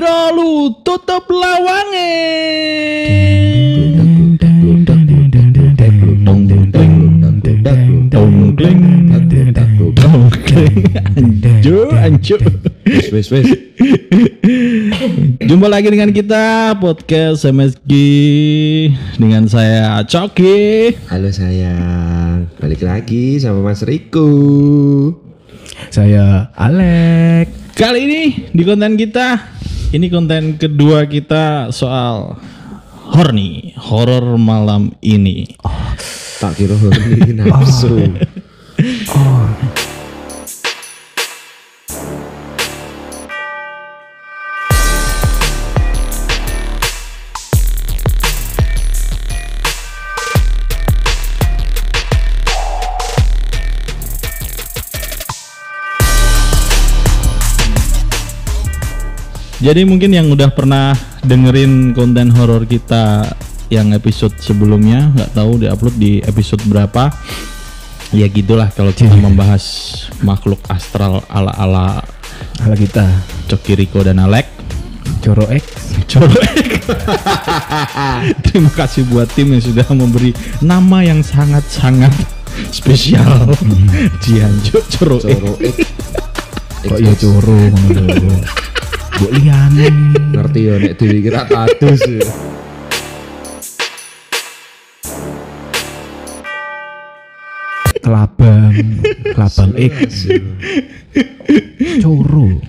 piro lu tutup lawange. Anjo, anjo. Wes wes. Jumpa lagi dengan kita podcast MSG dengan saya Coki. Halo sayang, balik lagi sama Mas Riko. Saya Alek. Kali ini di konten kita, ini konten kedua kita soal horny, horor malam ini. Tak kira ini nafsu. Jadi mungkin yang udah pernah dengerin konten horor kita yang episode sebelumnya, nggak tahu diupload di episode berapa. Ya gitulah kalau kita membahas makhluk astral ala-ala Halo kita. Coki Riko dan Alek. Coro X. Corek. Terima kasih buat tim yang sudah memberi nama yang sangat-sangat spesial. Cianjo Coro. Coro eh. Kok ya coro. Mbok liyane. Ngerti ya nek dewi kira kados. ya. Kelabang. Kelabang X. Coro.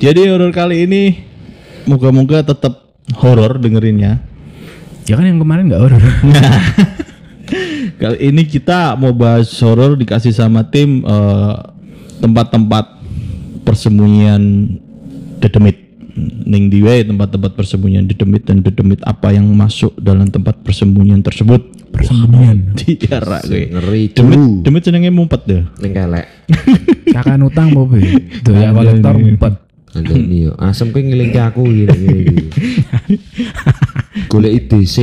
Jadi horor kali ini moga-moga tetap horor dengerinnya. Ya kan yang kemarin nggak horor. Kali ini kita mau bahas horor dikasih sama tim eh, tempat-tempat persembunyian dedemit. Ning diwe tempat-tempat persembunyian dedemit dan dedemit apa yang masuk dalam tempat persembunyian tersebut. Persembunyian. Tiara gue. Ngeri Demit, demit jenenge mumpet deh. Ning kelek. Kakak utang po be. Tuh ya kolektor empat. Ada ini yo. Asem kowe ngelingke aku gini gini. Golek IDC.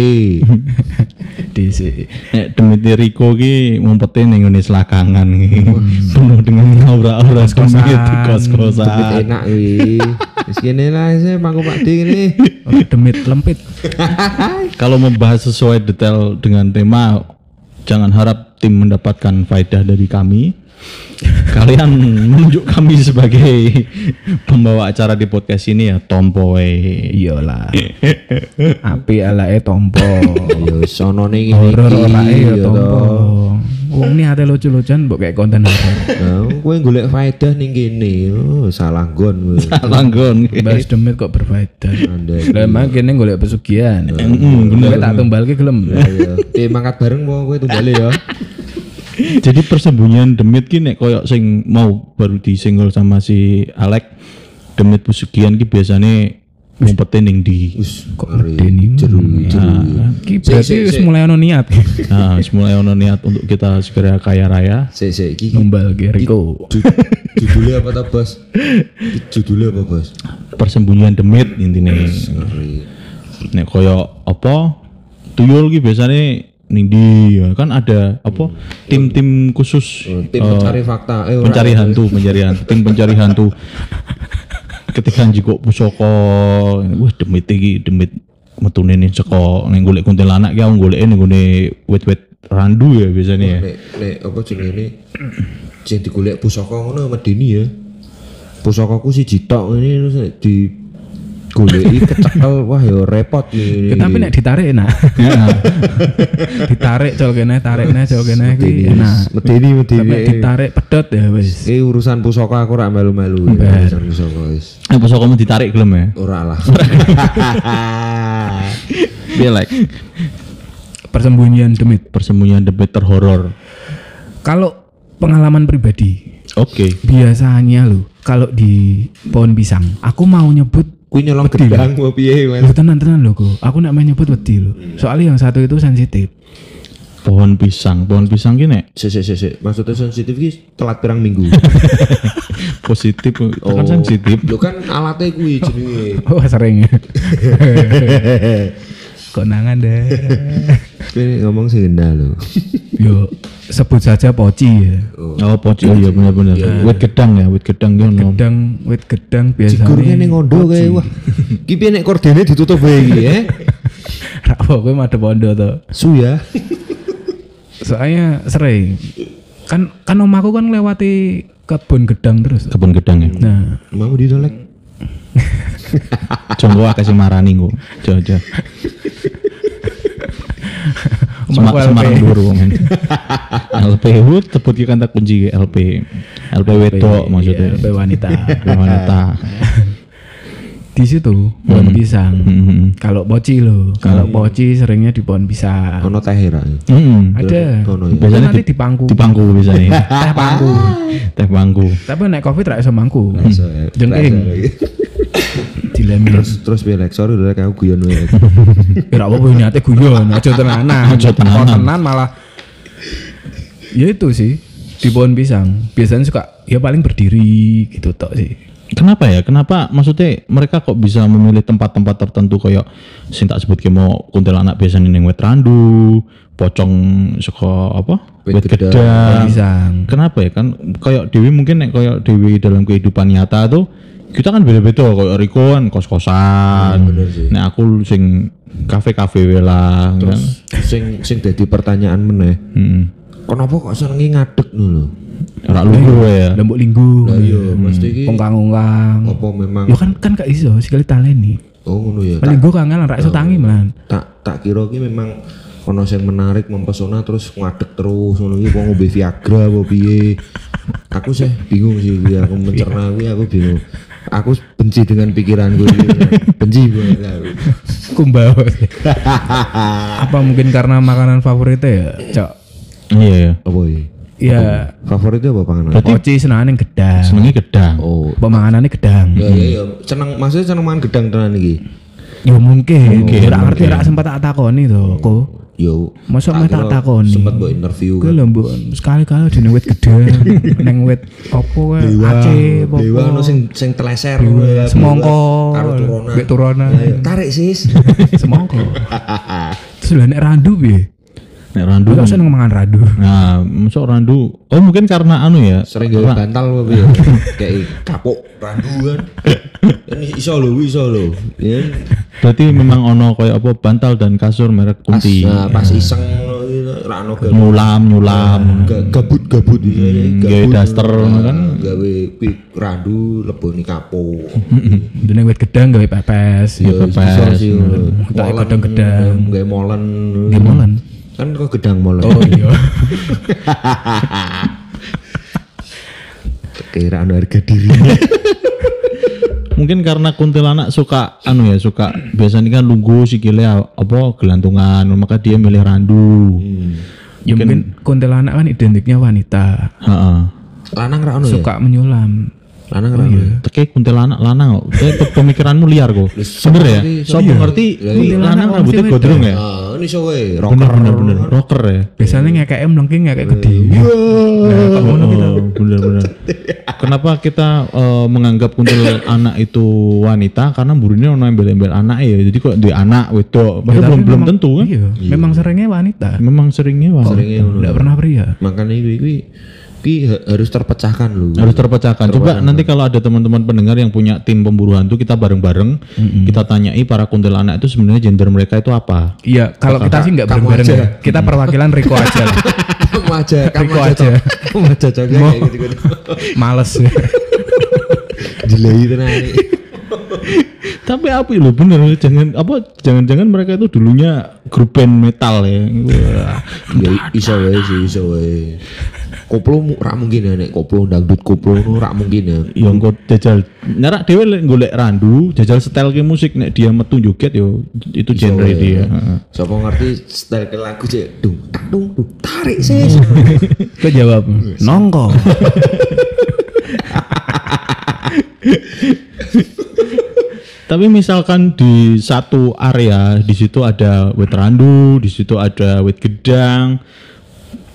DC. Nek demit Riko ki mumpete ning ngene selakangan. Penuh dengan aura-aura Kos-kosan. kos Demit kos-kosan. enak kuwi. Wis kene lah saya Bangku Pak D ini. Oh, demit lempit. Kalau membahas sesuai detail dengan tema, jangan harap tim mendapatkan faedah dari kami. Kalian menunjuk kami sebagai pembawa acara di podcast ini ya tompo we. Iyalah. Api alae tompo. Yo sono ning Horor ya ya tompo. Wong ini ate lucu-lucuan mbok kayak konten horor. Nah, kowe golek faedah ning kene. Oh, salah gon kowe. Langgon. Bahas demit kok berfaedah. Anda. Lah emang kene golek pesugihan. Kowe tak tumbalke gelem. Tim mangkat bareng mau kowe tumbale ya. Jadi persembunyian demit ki nek koyo sing mau baru disinggol sama si Alek demit pesugihan ki biasane ngumpete ning di. Wis Kok medeni jeru jeru. Ki berarti wis mulai ono niat. Nah, mulai ono niat untuk kita segera kaya raya. Sik sik iki Numbal ke Riko. ju- judulnya apa ta, Bos? Judulnya apa, Bos? Persembunyian demit intine. Nek koyo apa tuyul ki biasane ning di ya kan ada apa tim-tim khusus Oh, Tim pencari fakta. Eh, pencari hantu, pencari hantu, tim pencari hantu. Ketika njiko pusaka, wah demit iki demit metune ning saka ning golek kuntilanak ki aku goleke ning gone wit-wit randu ya biasanya ya. Nek nek apa jenenge? Sing digolek pusaka ngono medeni ya. Pusakaku siji tok ini terus goleki kecekel wah ya repot ini. Tapi nek ditarik enak. ditarik col kene, tarik kene, col kene kuwi enak. medeni medeni. nek ditarik pedot ya wis. Eh urusan pusaka aku ora melu-melu ya, urusan pusaka wis. Eh pusaka kamu ditarik gelem ya? Ora lah. Belek. Persembunyian demit. Persembunyian demit terhoror. Kalau pengalaman pribadi, Oke. biasanya lo kalau di pohon pisang, aku mau nyebut Kuwi nyolong gedang mau piye Loh men. tenan-tenan lho. Aku nak main nyebut wedi lho. Soalnya yang satu itu sensitif. Pohon pisang, pohon pisang ki nek Sik sik sik sik. Maksudnya sensitif ki telat pirang minggu. positif kan sensitif. Lho kan alatnya kuwi jenenge. Oh sering ya. konangan deh. Kowe ngomong sing gendah lho. Yo sebut saja poci ya. Oh, poci oh iya benar-benar. Wit gedang ya, wit gedang ya ono. Gedang, wit gedang Sigurnya biasanya. ning ngondo kae wah. Ki piye nek kordene ditutup wae iki eh. Rapo kowe madhep pondo to. Su ya. Soalnya sering kan kan omahku kan lewati kebun gedang terus. Kebun gedang ya. Nah, Mau ditolek. Jonggo kasih marani kok. Jojo. Sema, Omahku LP. Semarang dulu men. LP Wood tebut ki kan tak kunci LP. LP wedok maksudnya. Iya, LP wanita. LP wanita. di situ pohon pisang. Hmm. Kalau poci lo, kalau poci seringnya di pohon pisang. Ono teh. Hmm. Ada. Ya. Biasanya nanti di- pangku. Di pangku biasanya. Teh pangku. Teh pangku. Tapi naik covid ra iso mangku. Ya. Jengking. Ra iso lagi. Dilem. Terus terus piye lek sorry lek aku guyon wae. Ya apa punya niate guyon, aja tenanan. Aja tenanan. Tenan malah Ya itu sih di pohon pisang. Biasanya suka ya paling berdiri gitu tok sih. Kenapa ya? Kenapa maksudnya mereka kok bisa memilih tempat-tempat tertentu kayak sing tak sebut ki mau kuntilanak biasanya ning wet randu, pocong saka apa? Wit Wit gedang. Kenapa ya? Kan kayak Dewi mungkin nek kayak Dewi dalam kehidupan nyata tuh kita kan beda-beda kayak Riko kan kos-kosan. Nek aku sing kafe-kafe lah. kan. Sing sing dadi pertanyaan meneh. Hmm. Kenapa kok senengi ngadeg ngono? Ora lugu ya. Lembuk linggu. Lah iya, mesti iki Ongkang-ongkang. apa memang Ya kan kan gak iso sekali taleni. oh ngono ya. Tak, Linggu kangen ra iso tangi malan. tak tak kira ki memang ono sing menarik mempesona terus ngadeg terus ngono iki ngombe Viagra apa piye. Aku sih bingung sih aku mencerna aku bingung. Aku benci dengan pikiranku iki. benci banget. Kumbau. Apa mungkin karena makanan favoritnya ya, Cok? Iya ya. Apa iki? Ya, Favoritnya apa panganan? poci senane gedang. Senengnya gedang. Oh. Pemanganannya gedang. Ya ya ya, seneng maksudnya seneng mangan gedang tenan iki. Ya mungkin. Ora ngerti ora sempat tak takoni to, kok. Yo. Masa meh tak takoni. Sempet mbok interview kan. lho mbok sekali-kali di wit gedang, neng wit opo kae Aceh apa. Dewa ono sing sing teleser semongko. karo turunan. Mbek turunan. Ayo, Tarik sis. Semongko. Terus lha nek randu piye? Nek randu. Gue seneng mangan randu. Nah, masuk randu. Oh mungkin karena anu ya. Sering gawe bantal apa piye? Kayak kapuk randu kan. Ini iso lho, iso lho. Ya. Berarti memang ono kayak apa bantal dan kasur merek Pas, kunti. nah, pas iseng ngono ra ono gawe Nyulam, nyulam. ga- gabut-gabut iki. gawe daster Nah, kan. Gawe randu leboni kapuk. Dene wit gedang gawe pepes. Ya, pepes. iso sih. Tak Molen, gedang-gedang. Gawe molen. Kan kok gedang molen. Oh iya. Kira anu harga diri. Mungkin karena kuntilanak suka anu ya, suka biasanya kan lugu sikile apa gelantungan, maka dia milih randu. Ya mungkin kuntilanak kan identiknya wanita. Heeh. Lanang ra ono ya? Suka menyulam. Lanang ra ono. ya? Teke kuntilanak lanang kok. Eh, pe- pemikiranmu liar kok. Bener ya? Sopo ngerti kuntilanak rambutnya gondrong ya? Ah, ini so wae, Bener rocker. bener bener. Rocker ya. Biasanya ngekek melengking ngekek gede. Oh, bener bener. Kenapa kita eh, menganggap kuntil anak itu wanita? Karena burine ono embel-embel anak ya. Jadi kok di anak wedok. Padahal Tapi belum belum tentu kan. Iya, memang seringnya wanita. Memang seringnya ngono. Enggak pernah pria. Makanya iki ha- harus terpecahkan lu. harus terpecahkan. Coba nanti kalau ada teman-teman pendengar yang punya tim pemburu hantu kita bareng-bareng kita tanyai para kuntilanak itu sebenarnya gender mereka itu apa? Iya, kalau kita sih nggak bareng-bareng ya. Kita perwakilan Riko aja kamu aja, kamu Riko aja. Kamu aja coba kayak gitu-gitu. Males. Jelai tenan. Tapi apa lo bener jangan apa jangan-jangan mereka itu dulunya grup band metal ya. Wah. Ya iso wae sih, iso wae. Koplo mu- ra mungkin ya nek koplo dangdut koplo nu ra mungkin ya. Ya engko jajal nyarak dhewe lek golek randu, jajal setel ke musik nek dia metu joget yo itu genre dia. Siapa ngerti style ke lagu cek dung tak dung tarik sis. Kau jawab, nongko. Tapi misalkan di satu area di situ ada wit randu, di situ ada wit gedang.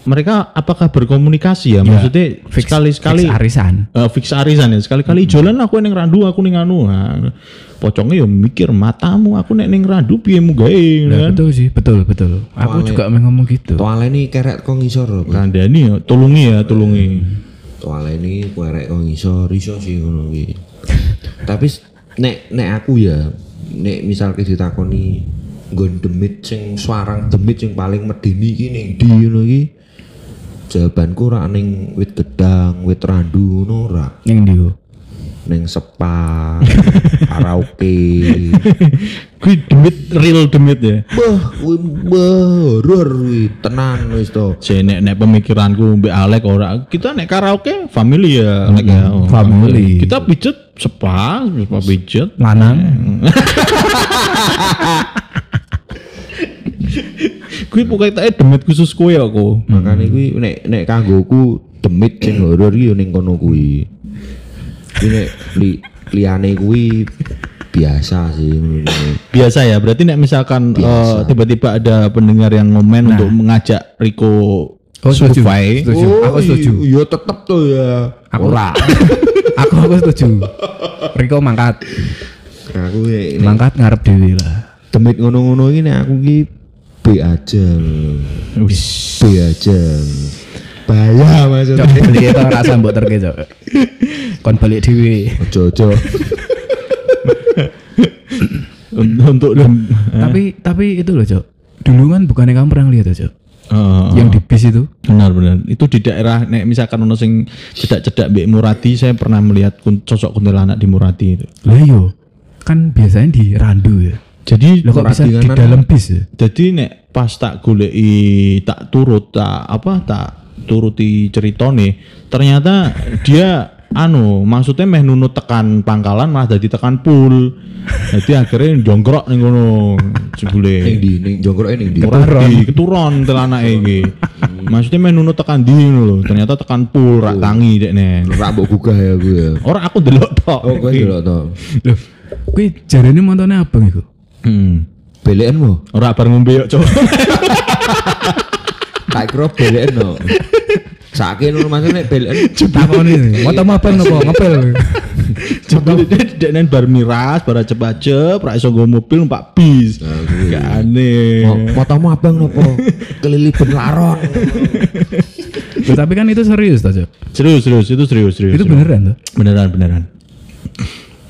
mereka apakah berkomunikasi ya? Maksudnya Fix- sekali-sekali fix arisan. Eh, fix arisan ya sekali-kali jalan aku ning randu aku ning anu nah, pocongnya ya mikir matamu aku nek ning randu piye mu Nah, kan betul sih, betul betul. Aku Soalnya- juga mau ngomong gitu. Toale ini kerek kok ngisor kandani ya tulungi ya tulungi Toale ini kerek kok ngisor iso sih ngono kuwi. Tapi nek nek aku ya nek misal ditakoni nggon demit sing swarang demit sing paling medeni iki ning ndi ngono iki. Jawabanku ora ning wit gedang, wit randu ngono ora. Yang ndi Ning sepa, karaoke. kuwi demit real demit ya Bah, kuwi bah, horor kuwi tenan wis to. saya nek nek pemikiranku mbak Alek ora kita nek karaoke family ya Alek ya Oh, family. kita pijet sepa sepa pijet Lanang. kuwi pokoknya tak demit khusus kowe aku Makane kuwi nek nek kanggoku demit sing horor iki ya ning kono kuwi. Nek li, liyane kuwi biasa sih biasa ya berarti nek misalkan eh, tiba-tiba ada pendengar yang ngomen untuk mengajak Riko Oh, setuju. survei Setuju. Aku setuju. Iya tetep tuh ya. Aku ora. aku aku setuju. Riko mangkat. Aku nek Mangkat ngarep dewi lah. demit ngono-ngono iki nek aku ki B aja. Wis. B aja. Bahaya maksudnya. Cok beli itu rasa mbok terke cok. Kon balik dewi. Ojo-ojo. Un- untuk dem- Tapi tapi itu loh cok. Dulu kan bukannya kamu pernah lihat ya, cok. Eh, Yang di bis itu. benar benar itu di daerah nek misalkan ono sing cedak-cedak Mbak Murati saya pernah melihat kun- sosok kuntilanak di Murati itu Lah yo. Kan biasanya di randu ya. jadi Lo kok bisa di dalam bis ya? jadi nek pas tak goleki tak turut tak apa tak turuti ceritone ternyata dia anu maksudnya meh nunut tekan pangkalan malah jadi tekan pool jadi akhirnya jongkrok nih ngono Ning jebule di ning jongkrok ini di. di keturon telanake iki maksudnya meh nunut tekan di lho ternyata tekan pool rak tangi dekne Ora mbok gugah ya aku ya. ora aku delok tok Oh, kowe delok to. Loh. Kuwi jarene montone abang iku. hmm. Belekan mo. ora bar ngombe yo cok Tak kira belekan no. Sakit nur maksudnya belekan. Takoni. Motomu abang nopo ngepel. Jebule dekne bar miras bar acep-acep ra iso nggo mobil numpak bis gak aneh Mo- Motomu abang nopo? Kelilipan laron. Tapi kan itu serius Cok. serius serius itu serius serius Itu beneran tuh. beneran beneran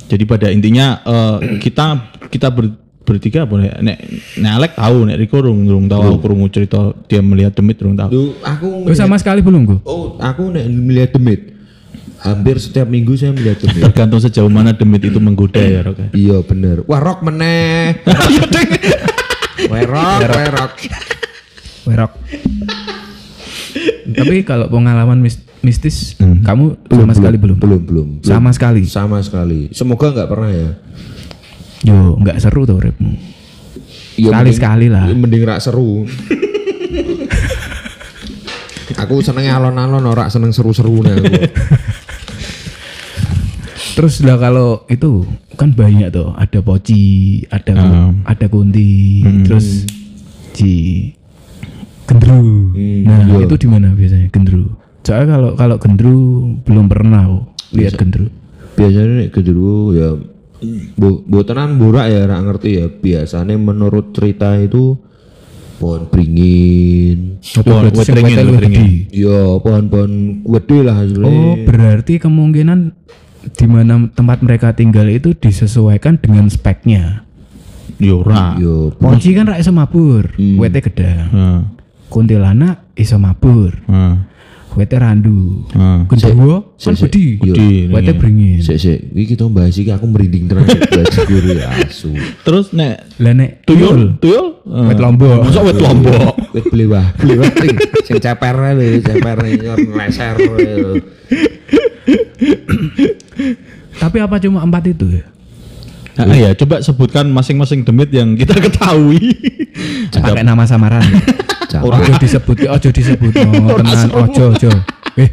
jadi pada intinya eh, kita kita ber, bertiga boleh nek nek Alek tahu nek Riko rung rung tahu aku rung cerita dia melihat demit rung tahu Duh, aku Lu sama sekali belum, Gu? Oh, aku nek melihat demit. Hampir setiap minggu saya melihat demit. tergantung sejauh mana demit itu menggoda ya Rok ya. iya bener. Wah rock meneh. Werok, werok. Werok. Tapi kalau pengalaman mis- mistis, kamu sama sekali belum? Belum, belum. Sama sekali. Sama sekali. Semoga nggak pernah ya. Yo, nggak seru tuh uripmu. Ya, Sekali-sekali lah. Mending rak seru. aku senengnya alon-alon ora seneng seru-seru nih aku. Terus lah kalau itu kan banyak tuh, ada poci, ada ada kunti, terus ci gendru. nah, itu di mana biasanya gendru? Soalnya kalau kalau gendru belum pernah aku lihat gendru. Biasanya nek kedua ya bu, botenan burak ya rak ngerti ya. Biasanya menurut cerita itu pohon beringin. Pohon Berarti sing wetringin, weteng lebih wetringin. gede. Ya pohon-pohon gede lah hasilnya. Oh, berarti kemungkinan di mana tempat mereka tinggal itu disesuaikan dengan speknya. yo ora Yo, Poci kan rak iso mabur, wete gedang. Heeh. Kuntilanak iso mabur, Heeh. Wete randu. Heeh. Genderuwo kan sik, gede, Gede, wete beringin. Sik sik, iki kita bahas iki aku merinding tenan bahas guru ya asu. terus nek Lah nek tuyul tuyul eh, Wet lombok. Masa wet lombok Wit blewah, blewah sing sing ceper ae, ceper leser. Tapi apa cuma empat itu ya? Nah, ya coba sebutkan masing-masing demit yang kita ketahui Pakai nama samaran. Jangan. Ojo disebut, ojo disebut. Oh, tenan, ojo, ojo. Eh,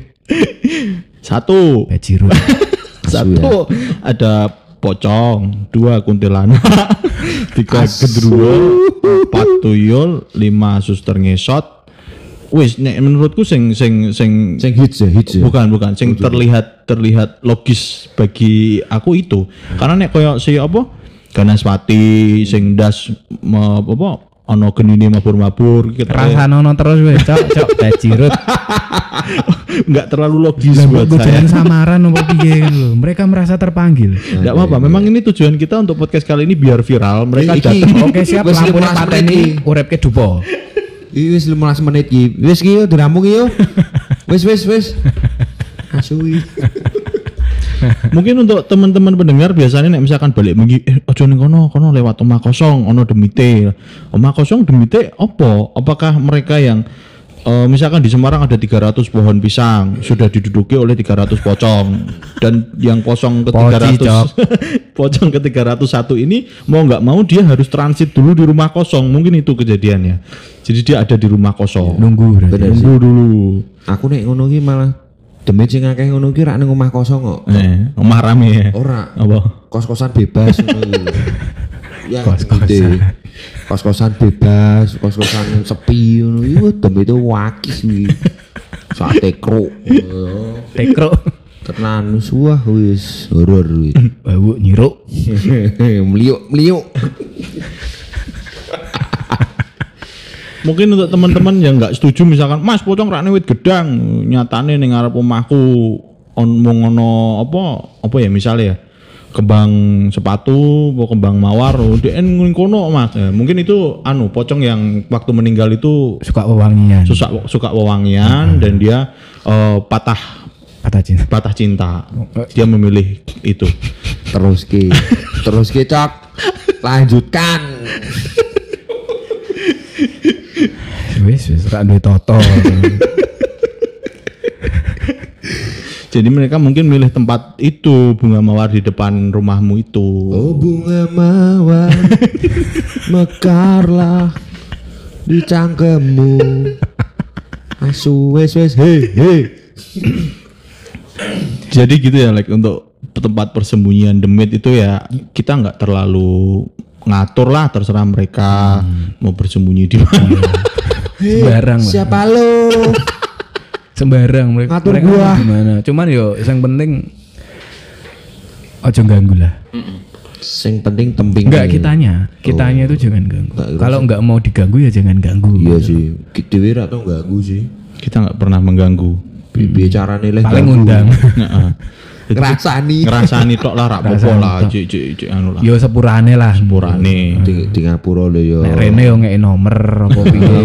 satu. Bajiro. Satu. ada pocong, dua kuntilanak, tiga gendruwo, empat tuyul, lima suster ngesot, wis nek menurutku sing sing sing Sing hits ya, hits ya. bukan bukan. Sing terlihat terlihat logis bagi aku itu. Karena nek koyo si apa? Ganaspati sing das me- apa ono genine mabur-mabur gitu Rasa nono terus wes cok cok bajirut. nggak terlalu logis buat Buat saya jangan samaran apa piye kan lho. Mereka merasa terpanggil. Nggak apa-apa memang ini tujuan kita untuk podcast kali ini biar viral mereka Iki. datang Oke siap Wes lampu 15 pateni uripke dupo. Iki wis 15 menit iki. Wis iki yo dirampung iki yo. Wis wis wis. Asui. mungkin untuk teman-teman pendengar biasanya nek misalkan balik mengi eh ojo ning kono kono lewat omah kosong ono demite omah kosong demite opo apakah mereka yang eh, misalkan di Semarang ada 300 pohon pisang sudah diduduki oleh 300 pocong dan yang kosong ke Poci, 300 pocong ke 301 ini mau nggak mau dia harus transit dulu di rumah kosong. Mungkin itu kejadiannya. Jadi dia ada di rumah kosong. Nunggu tunggu dulu. Aku nek ngono malah demit sing akeh ngono iki rak ning omah kosong kok. eh omah rame ya Ora. apa Kos-kosan bebas ngono iki. Ya, Kos-kosan. gitu. Kos-kosan bebas, kos-kosan sepi ngono iki demit itu wakis iki. Sate kruk. Tekro. Tenan wah wis horor wis. Bau nyiruk. meliuk meliuk. Mungkin untuk teman-teman yang nggak setuju misalkan Mas pocong rakne wit gedang nyatane ning ngarep omahku on mung ono apa apa ya misalnya ya kembang sepatu apa kembang mawar oh, dia ning kono Mas Ya, mungkin itu anu pocong yang waktu meninggal itu Suka wewangian. suka suka wewangian dan dia eh, patah Patah cinta. patah cinta dia memilih itu Terus ki. Terus ki cok. Lanjutkan. Wis wis rak duwe toto. jadi mereka mungkin milih tempat itu bunga mawar di depan rumahmu itu Oh bunga mawar mekarlah di cangkemmu. Asu wes wes he he. Jadi gitu ya, like untuk tempat persembunyian demit itu ya kita nggak terlalu ngatur lah, terserah mereka mau bersembunyi di mana. Sembarang lah. Siapa lo? Sembarang mereka. Ngatur mereka gua. Gimana? Cuman yo yang penting ojo ganggu lah. Sing penting tembing. Enggak kitanya, kitanya itu jangan ganggu. Kalau enggak mau diganggu ya jangan ganggu. Iya sih. Kita wira tau ganggu sih. kita nggak pernah mengganggu. Bibi carane leh Paling ganggu. undang. Ngerasani. Ngerasani tok lah, rak popo lah, cik cik cik anu lah. Yo sepurane lah. Purane. Di, di ngapura lo yo. Nek Rene yo ngeki nomor apa piye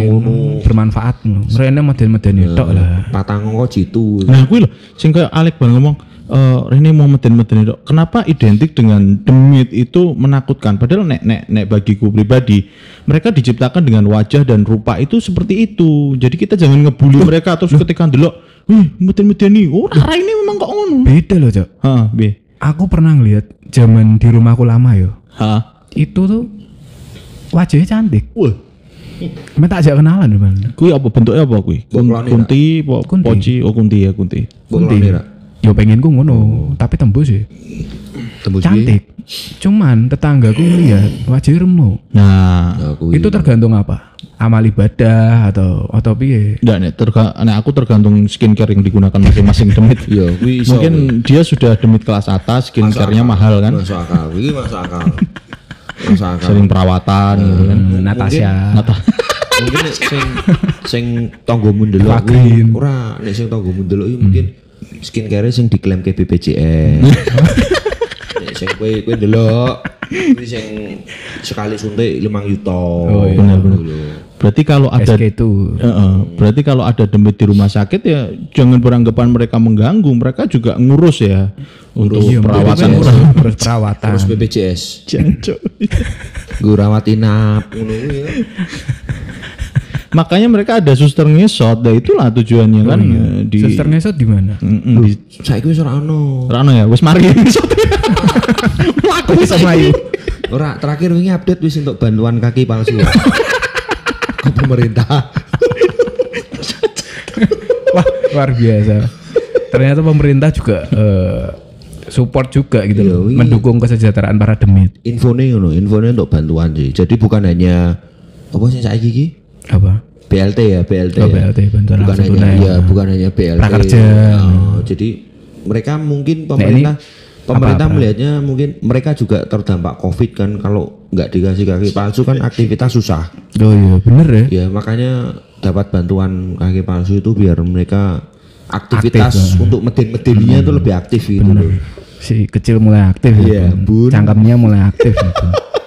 bermanfaat ngono. Rene meden-medeni tok lah. Patang kok jitu. Nah, kuwi lho, sing kayak Alek bang ngomong, eh Rene mau meden-meden itu. Kenapa identik dengan demit itu menakutkan? Padahal nek nek nek bagiku pribadi, mereka diciptakan dengan wajah dan rupa itu seperti itu. Jadi kita jangan ngebully mereka terus ketika ndelok, "Wih, meden-medeni." Oh, arah ini memang kok ngono. Beda loh, Cok. Hah, bi. Aku pernah ngeliat zaman di rumahku lama yo. Hah. Itu tuh wajahnya cantik. Wah, Emang tak ajak kenalan depan. kuwi apa bentuknya apa kuwi? Kunti, po, Kunti. poci, oh kunti ya kunti. Ra. Yo pengen ku ngono, tapi tembus sih. Tembus Cantik. Cuman tetanggaku ngeliat wajahnya remo. Nah, Ya, aku Itu tergantung apa? Amal ibadah atau atau piye? enggak nek terga, nek aku tergantung skincare yang digunakan masing-masing demit. Iya, iso. Mungkin dia sudah demit kelas atas, skincare-nya mahal kan, Masuk akal. Iki masuk akal. Masuk akal. sering perawatan gitu kan. Hmm, Natasha. Nata- mungkin sing sing tanggomu ndelok kuwi ora nek sing tanggomu ndelok iki mungkin skincare sing diklaim ke BPJS. sing kowe kowe ndelok kuwi sing sekali suntik 5 juta. Oh, iya. Benar, benar. Berarti kalau ada SK itu. Heeh, berarti kalau ada demit di rumah sakit ya jangan beranggapan mereka mengganggu, mereka juga ngurus ya untuk Iya, perawatan terus perawatan. Terus BPJS. Jancuk. Gue rawat inap ya. Makanya mereka ada suster ngesot, nah itulah tujuannya kan ya, di Suster ngesot di mana? Di Saiki wis ora ono. Rano ya, wis mari ngesot. Mlaku Bisa melayu. Ora terakhir wingi update wis untuk bantuan kaki palsu. Ke pemerintah. Wah, luar biasa. Ternyata pemerintah juga eh, support juga gitu loh, Iya, iya. mendukung kesejahteraan para demit. Infone ngono, infone untuk bantuan sih. Jadi bukan hanya apa sih saiki iki? Apa? BLT ya BLT Oh, ya. BLT, bantuan bukan langsung hanya tunai. ya bukan hanya BLT Prakerja. Oh, jadi mereka mungkin pemerintah pemerintah melihatnya mungkin mereka juga terdampak covid kan kalau nggak dikasih kaki palsu kan aktivitas susah Oh iya, bener ya. ya makanya dapat bantuan kaki palsu itu biar mereka aktivitas untuk medin-medinnya itu lebih aktif gitu loh Si kecil mulai aktif Iya, ya. Bun. Cangkemnya mulai aktif gitu.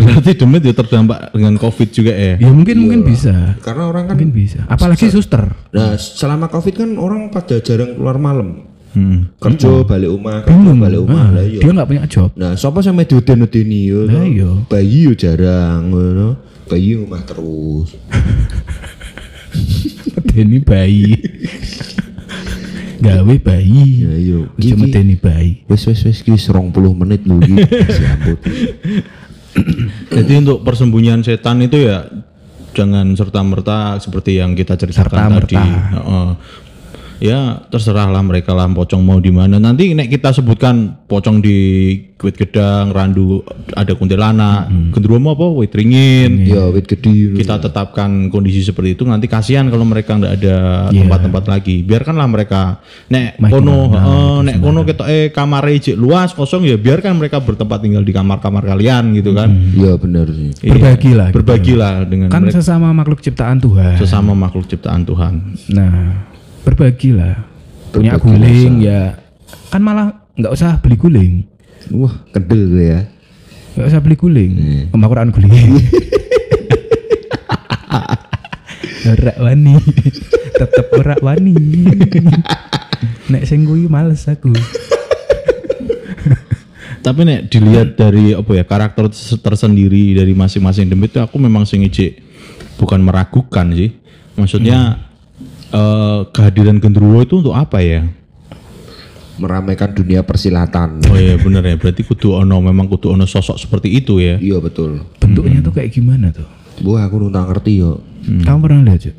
Berarti demit ya terdampak dengan covid juga ya. ya mungkin mungkin bisa. karena orang kan Mungkin bisa. Apalagi suster. nah selama covid kan orang pada jarang keluar malam Hmm. kerja balik rumah kerja Bingung. balik rumah Ah, lah iya dia nggak punya job. Nah, sapa sampe diuden-udeni yo. Lah iya. Bayi yo jarang ngono. Bayi rumah terus. Medeni bayi. Gawe bayi. Ya iya. Ojo medeni bayi. Wes wes wes ki wis 20 menit lho iki. Siampun. Jadi untuk persembunyian setan itu ya jangan serta merta seperti yang kita ceritakan tadi. Serta-merta. Ya terserahlah mereka lah pocong mau di mana. Nanti nek kita sebutkan pocong di Kuit Gedang, Randu ada kuntilanak, gendruwo mau apa wit ringin. Ya wit gede. Kita tetapkan kondisi seperti itu nanti kasihan kalau mereka nggak ada tempat-tempat lagi. Biarkanlah mereka nek kono heeh, nek kono ketok eh kamar jek luas kosong ya biarkan mereka bertempat tinggal di kamar-kamar kalian gitu kan. Iya benar sih. Iya. Berbagilah gitu. Berbagilah dengan Kan mereka sesama makhluk ciptaan Tuhan. sesama makhluk ciptaan Tuhan. Nah, berbagilah. Punya Berbagi guling ya. Kan malah nggak usah beli guling. Wah, kendel gue ya. Nggak usah beli guling. Hmm. Quran guling. ora wani. Tetep ora wani. Nek sing kuwi males aku. Tapi nek dilihat dari apa ya karakter terse- tersendiri dari masing-masing demit itu aku memang sing ijik bukan meragukan sih. Maksudnya eh, kehadiran gendruwo itu untuk apa ya? Meramaikan dunia persilatan. Oh iya bener ya, berarti kudu ono memang kudu ono sosok seperti itu ya. Iya betul. Bentuknya tuh kayak gimana tuh? Wah, aku nu tak ngerti yo. Kamu pernah lihat, Cuk?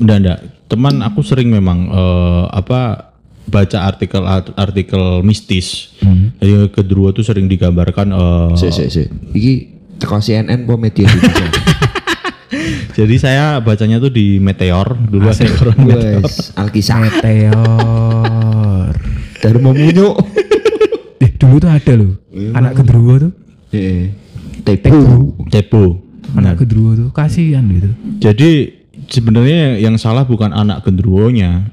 Enggak, enggak. Teman aku sering memang eh, apa baca artikel artikel mistis. Jadi kedua tuh sering digambarkan eh, Sik sik sik. Iki teko CNN po media. jadi saya bacanya tuh di Meteor dulu ada koran Meteor. Alkisah. Meteor. Dharma Munyuk. Eh, dulu tuh ada loh. Anak kedruwo tuh. Heeh. Tepu. Cepo. Anak kedruwo tuh kasihan gitu. Jadi sebenarnya yang salah bukan anak gendruwonya.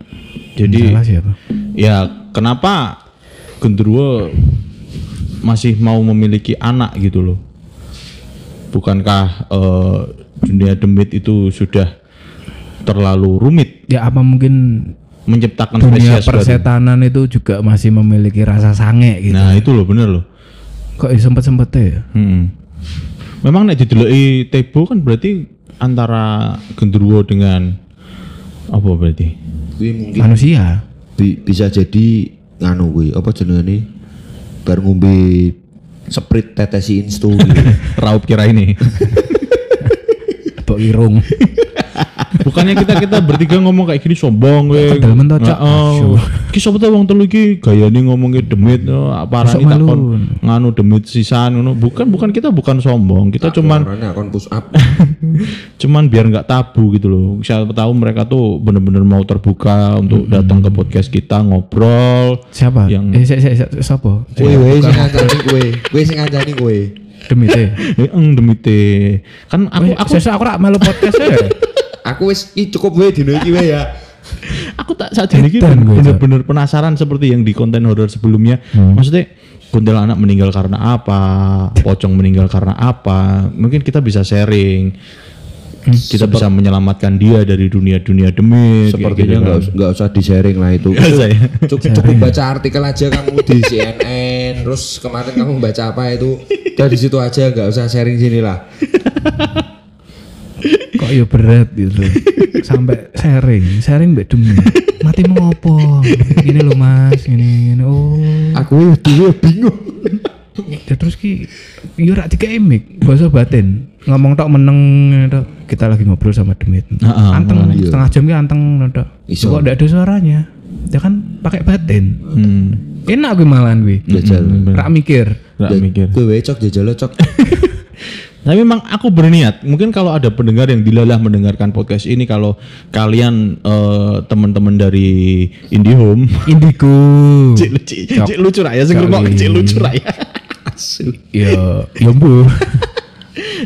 Jadi Salah siapa? ya kenapa gendruwo masih mau memiliki anak gitu loh? Bukankah eh, dunia demit itu sudah terlalu rumit Ya apa mungkin menciptakan dunia spesies baru? persetanan itu juga masih memiliki rasa sange gitu. Nah itu loh bener loh. Kok sempet sempetnya ya? Hmm. Memang nek dideloki Tebo kan berarti antara gendruwo dengan apa berarti? Mungkin Manusia. bi- bisa jadi nganu kuwi apa jenenge bar ngombe sprit tetesi instu gitu. Raup kira ini. Bok irung. Bukannya kita kita bertiga ngomong kayak gini sombong we. Padahal mentok, Cak. Heeh. Ki sapa tau wong telu iki gayane ngomongnya demit oh, arani takon malu. nganu demit sisan ngono. Bukan bukan kita bukan sombong. Kita cuman Orangnya akun push up. cuman biar nggak tabu gitu loh. Siapa tahu mereka tuh bener-bener mau terbuka untuk datang ke podcast kita ngobrol. Siapa? Yang- Eh, si, si, si, siapa? Kowe wae sing ngancani kowe. Kowe sing ngancani kowe. Demi teh. Eh, eng demite. Kan aku aku Sesuk aku rak melu podcast ya. Aku wis iki cukup wae dino iki wae ya. aku tak saja ini bener-bener penasaran seperti yang di konten horor sebelumnya. Maksudnya kuntilanak meninggal karena apa, pocong meninggal karena apa. Mungkin kita bisa sharing. Kita bisa menyelamatkan dia dari dunia-dunia demit. kayak Sepertinya gitu nggak kan. us- nggak usah di sharing lah itu. Usah ya? Cukup, cukup baca artikel aja kamu di CNN. Terus kemarin kamu baca apa itu? Udah di situ aja nggak usah sharing sini lah. Kok ya berat gitu. Sampai sharing, sharing mbak demi. Mati mau ngopo? Gini loh mas, gini, gini. Oh. Aku dulu bingung. Ya terus ki, yo rak tiga emik, bahasa batin. Ngomong tok meneng tok. Kita lagi ngobrol sama Demit. Heeh, anteng setengah jam ki anteng tok. Kok ndak ada suaranya? Ya kan pakai batin. Hmm. Enak gue malahan gue. Jajal. Rak mikir. Nggak mikir. Kowe wae cok jajal cok. Tapi memang aku berniat, mungkin kalau ada pendengar yang dilalah mendengarkan podcast ini, kalau kalian eh, teman-teman dari IndiHome, Indigo. cik, cik, cik lucu raya, sing ngrungok cik lucu raya. Ya, ya bu.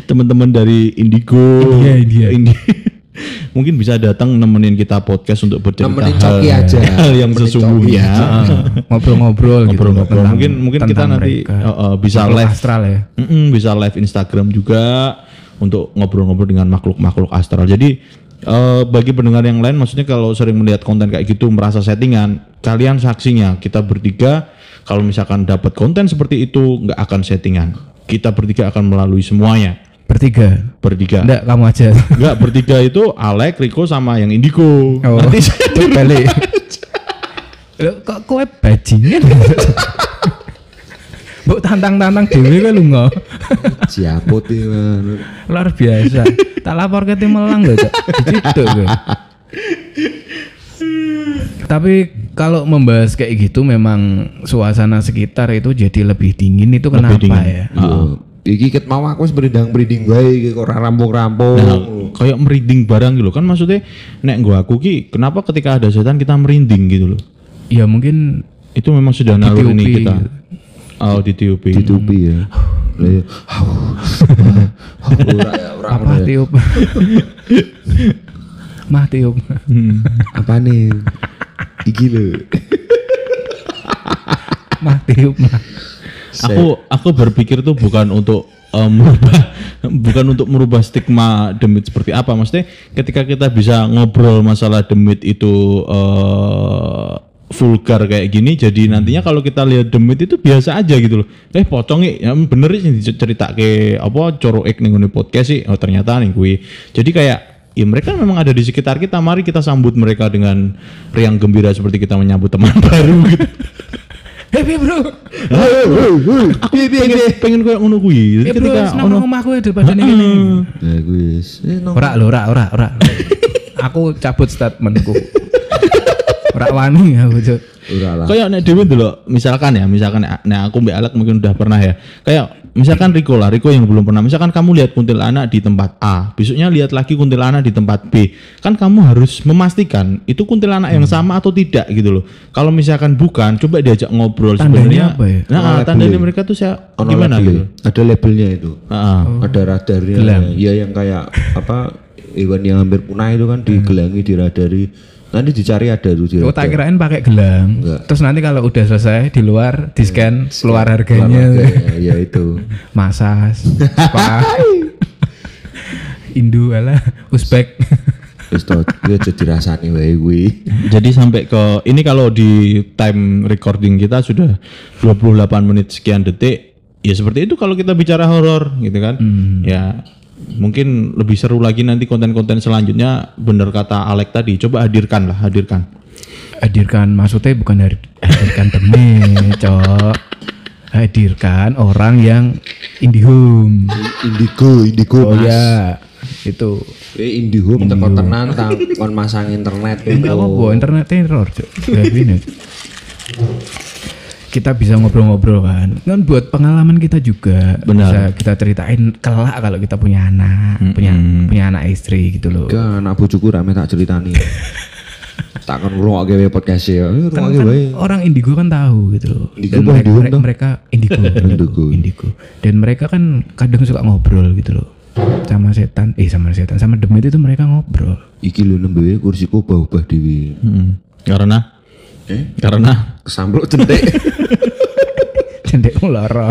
Teman-teman dari Indigo, India, India. Indi- mungkin bisa datang nemenin kita podcast untuk bercerita Nemenin hal, Coki aja. hal yang Nemenin sesungguhnya. Ngobrol-ngobrol gitu. Ngobrol-ngobrol. tentang- Mungkin mungkin kita nanti mereka. eh, eh, bisa Makhluk live astral ya. Mm-mm, bisa live Instagram juga untuk ngobrol-ngobrol dengan makhluk-makhluk astral. Jadi eh, bagi pendengar yang lain, maksudnya kalau sering melihat konten kayak gitu merasa settingan, kalian saksinya. Kita bertiga kalau misalkan dapat konten seperti itu nggak akan settingan. Kita bertiga akan melalui semuanya. Bertiga. Bertiga. Enggak, kamu aja. Enggak, bertiga itu Alek, Riko sama yang Indigo. Oh, Nanti saya balik. Loh, kok kowe bajingan? Mbok tantang-tantang dhewe kowe lunga. Siapot man. Luar biasa. Tak lapor ke tim Melang lho, Cok. Diciduk kowe. Tapi kalau membahas kayak gitu memang suasana sekitar itu jadi lebih dingin itu kenapa dingin. ya? Iya. Iki ket mau aku wis berindang-berinding wae iki kok ora rampung-rampung. Nah, kayak merinding barang gitu kan maksudnya nek gua aku ki kenapa ketika ada setan kita merinding gitu loh Ya mungkin itu memang sudah naluri Ditiupi kita oh ditiupi Ditupi ya. Lah ya. Ora ora apa tiup? Mah tiup. apa nih? Iki lho. Mah tiup mah. aku aku berpikir tuh bukan untuk eh, merubah bukan untuk merubah stigma demit seperti apa. Maksudnya ketika kita bisa ngobrol masalah demit itu eh, vulgar kayak gini jadi nantinya kalau kita lihat demit itu biasa aja gitu loh. Eh pocong ya bener sih cerita ke apa coroek nih ngene podcast sih. Oh ternyata nih gue jadi kayak ya mereka memang ada di sekitar kita mari kita sambut mereka dengan riang gembira seperti kita menyambut teman baru gitu Happy bro. aku pengen pengen kayak ngono kuwi Ya ketika senang ono ya ini gini. Nah, wis. Eh, nong. Ora lho, ora, ora, ora. aku cabut statementku. Ora wani aku, Cuk. Ora lah. kayak nek dhewe dulu misalkan ya misalkan nek aku Mbak Alek mungkin udah pernah ya kayak misalkan Riko lah Riko yang belum pernah misalkan kamu lihat kuntilanak di tempat A besoknya lihat lagi kuntilanak di tempat B kan kamu harus memastikan itu kuntilanak yang sama atau tidak gitu loh kalau misalkan bukan coba diajak ngobrol Tandanya sebenarnya apa ya? nah Ono tandanya mereka tuh saya Ono gimana gitu Ada labelnya itu. Heeh. Ada radarnya. Gelang. Ya yang kayak apa hewan yang hampir punah itu kan digelangi, diradari. Nanti dicari ada tuh di Oh, tak kirain pakai gelang. Enggak. Terus nanti kalau udah selesai di luar di scan keluar harganya. Harganya, ya itu. Masas, spa. Indo ala Uzbek. Terus tau, ya jadi rasani wae kuwi. Jadi sampai ke ini kalau di time recording kita sudah 28 menit sekian detik ya seperti itu kalau kita bicara horor gitu kan. Ya mungkin lebih seru lagi nanti konten-konten selanjutnya bener kata Alek tadi coba hadirkan lah hadirkan. Hadirkan maksudnya bukan hari, hadirkan demi, cok. Hadirkan orang yang indihome. Indigo, indigo Oh mas. ya, itu. Eh indigo teko tenan tang kon masang internet gitu. apa-apa, internet teror, cok. Kayak gini. Kita bisa ngobrol-ngobrol kan. Kan buat pengalaman kita juga. Benar. Bisa kita ceritain kelak kalau kita punya anak, punya punya anak istri gitu loh. Ke anak bojoku rame tak ceritani. tak podcast ya. Eh, Kan, Ngrungokke kan wae. orang indigo kan tahu gitu loh. Indigo Dan mereka, indigo mereka, indigo, Indigo. indigo. Dan mereka kan kadang suka ngobrol gitu loh. Sama setan, eh sama setan, sama demit itu mereka ngobrol. Iki lho nembe kursiku ubah-ubah dhewe. Mm-mm. Karena Eh, karena kesampluk centek. Cendek lara.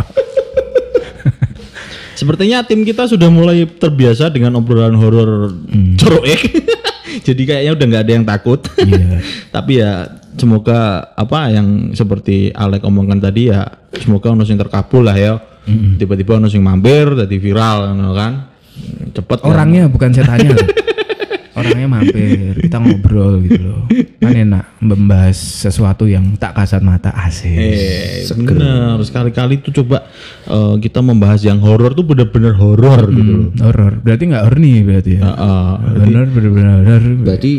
sepertinya tim kita sudah mulai terbiasa dengan obrolan horor coroek. Jadi kayaknya udah nggak ada yang takut. Iya. Tapi ya semoga apa yang seperti Alek omongkan tadi ya semoga ono sing terkabul lah ya. Tiba-tiba ono sing mampir jadi viral kan. Cepet kan. Orangnya bukan setannya. Orangnya mampir, kita ngobrol gitu loh. Kan enak membahas sesuatu yang tak kasat mata asik. Eh, bener sekali-kali tuh coba eh, kita membahas yang horor tuh bener-bener horor gitu loh. Hmm, horor. Berarti nggak horny berarti ya. Heeh. Bener bener bener. bener. Berarti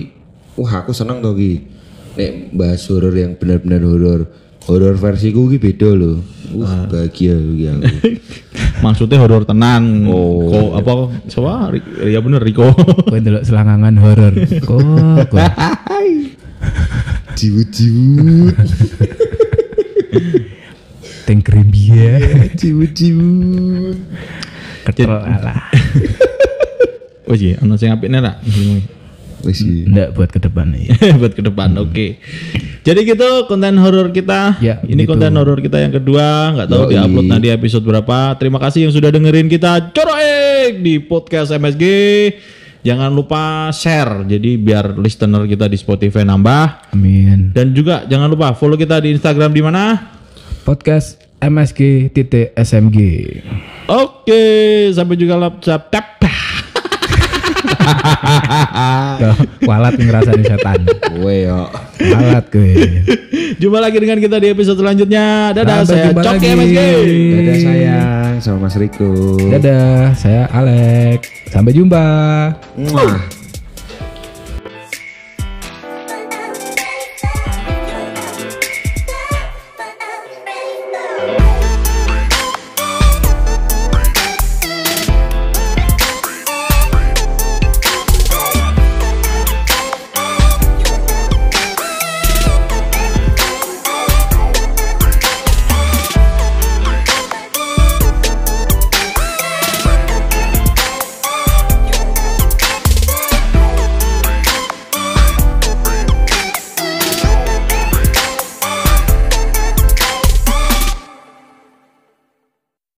wah aku seneng tuh Ki. Nek bahas horor yang benar-benar horor. Horor versiku ki beda loh. Uh, bahagia iki aku. Maksudnya horor tenan. Oh. Kok apa? Coba ya bener Riko. Kowe ndelok selangangan horor. Kok kok Jiwut-jiwut. teng krembia. Jiwut-jiwut. Ketel alah. Wes ya, ono sing apik ra. Wis iki. Ndak buat ke depan nih. buat ke depan. Oke. Jadi gitu konten horor kita. Ya, ini begitu. konten horor kita yang kedua. Nggak tahu Yoi. diupload nanti episode berapa. Terima kasih yang sudah dengerin kita coroek di podcast MSG. Jangan lupa share. Jadi biar listener kita di Spotify nambah. Amin. Dan juga jangan lupa follow kita di Instagram di mana? Podcast MSG titik SMG. Oke, sampai juga laptop Kualat ngerasain setan. Kowe yo. Kualat kowe. Jumpa lagi dengan kita di episode selanjutnya. Dadah, Sampai saya lagi. MSG. Dadah sayang sama Mas Riko. Dadah, saya Alek. Sampai jumpa. Mwah.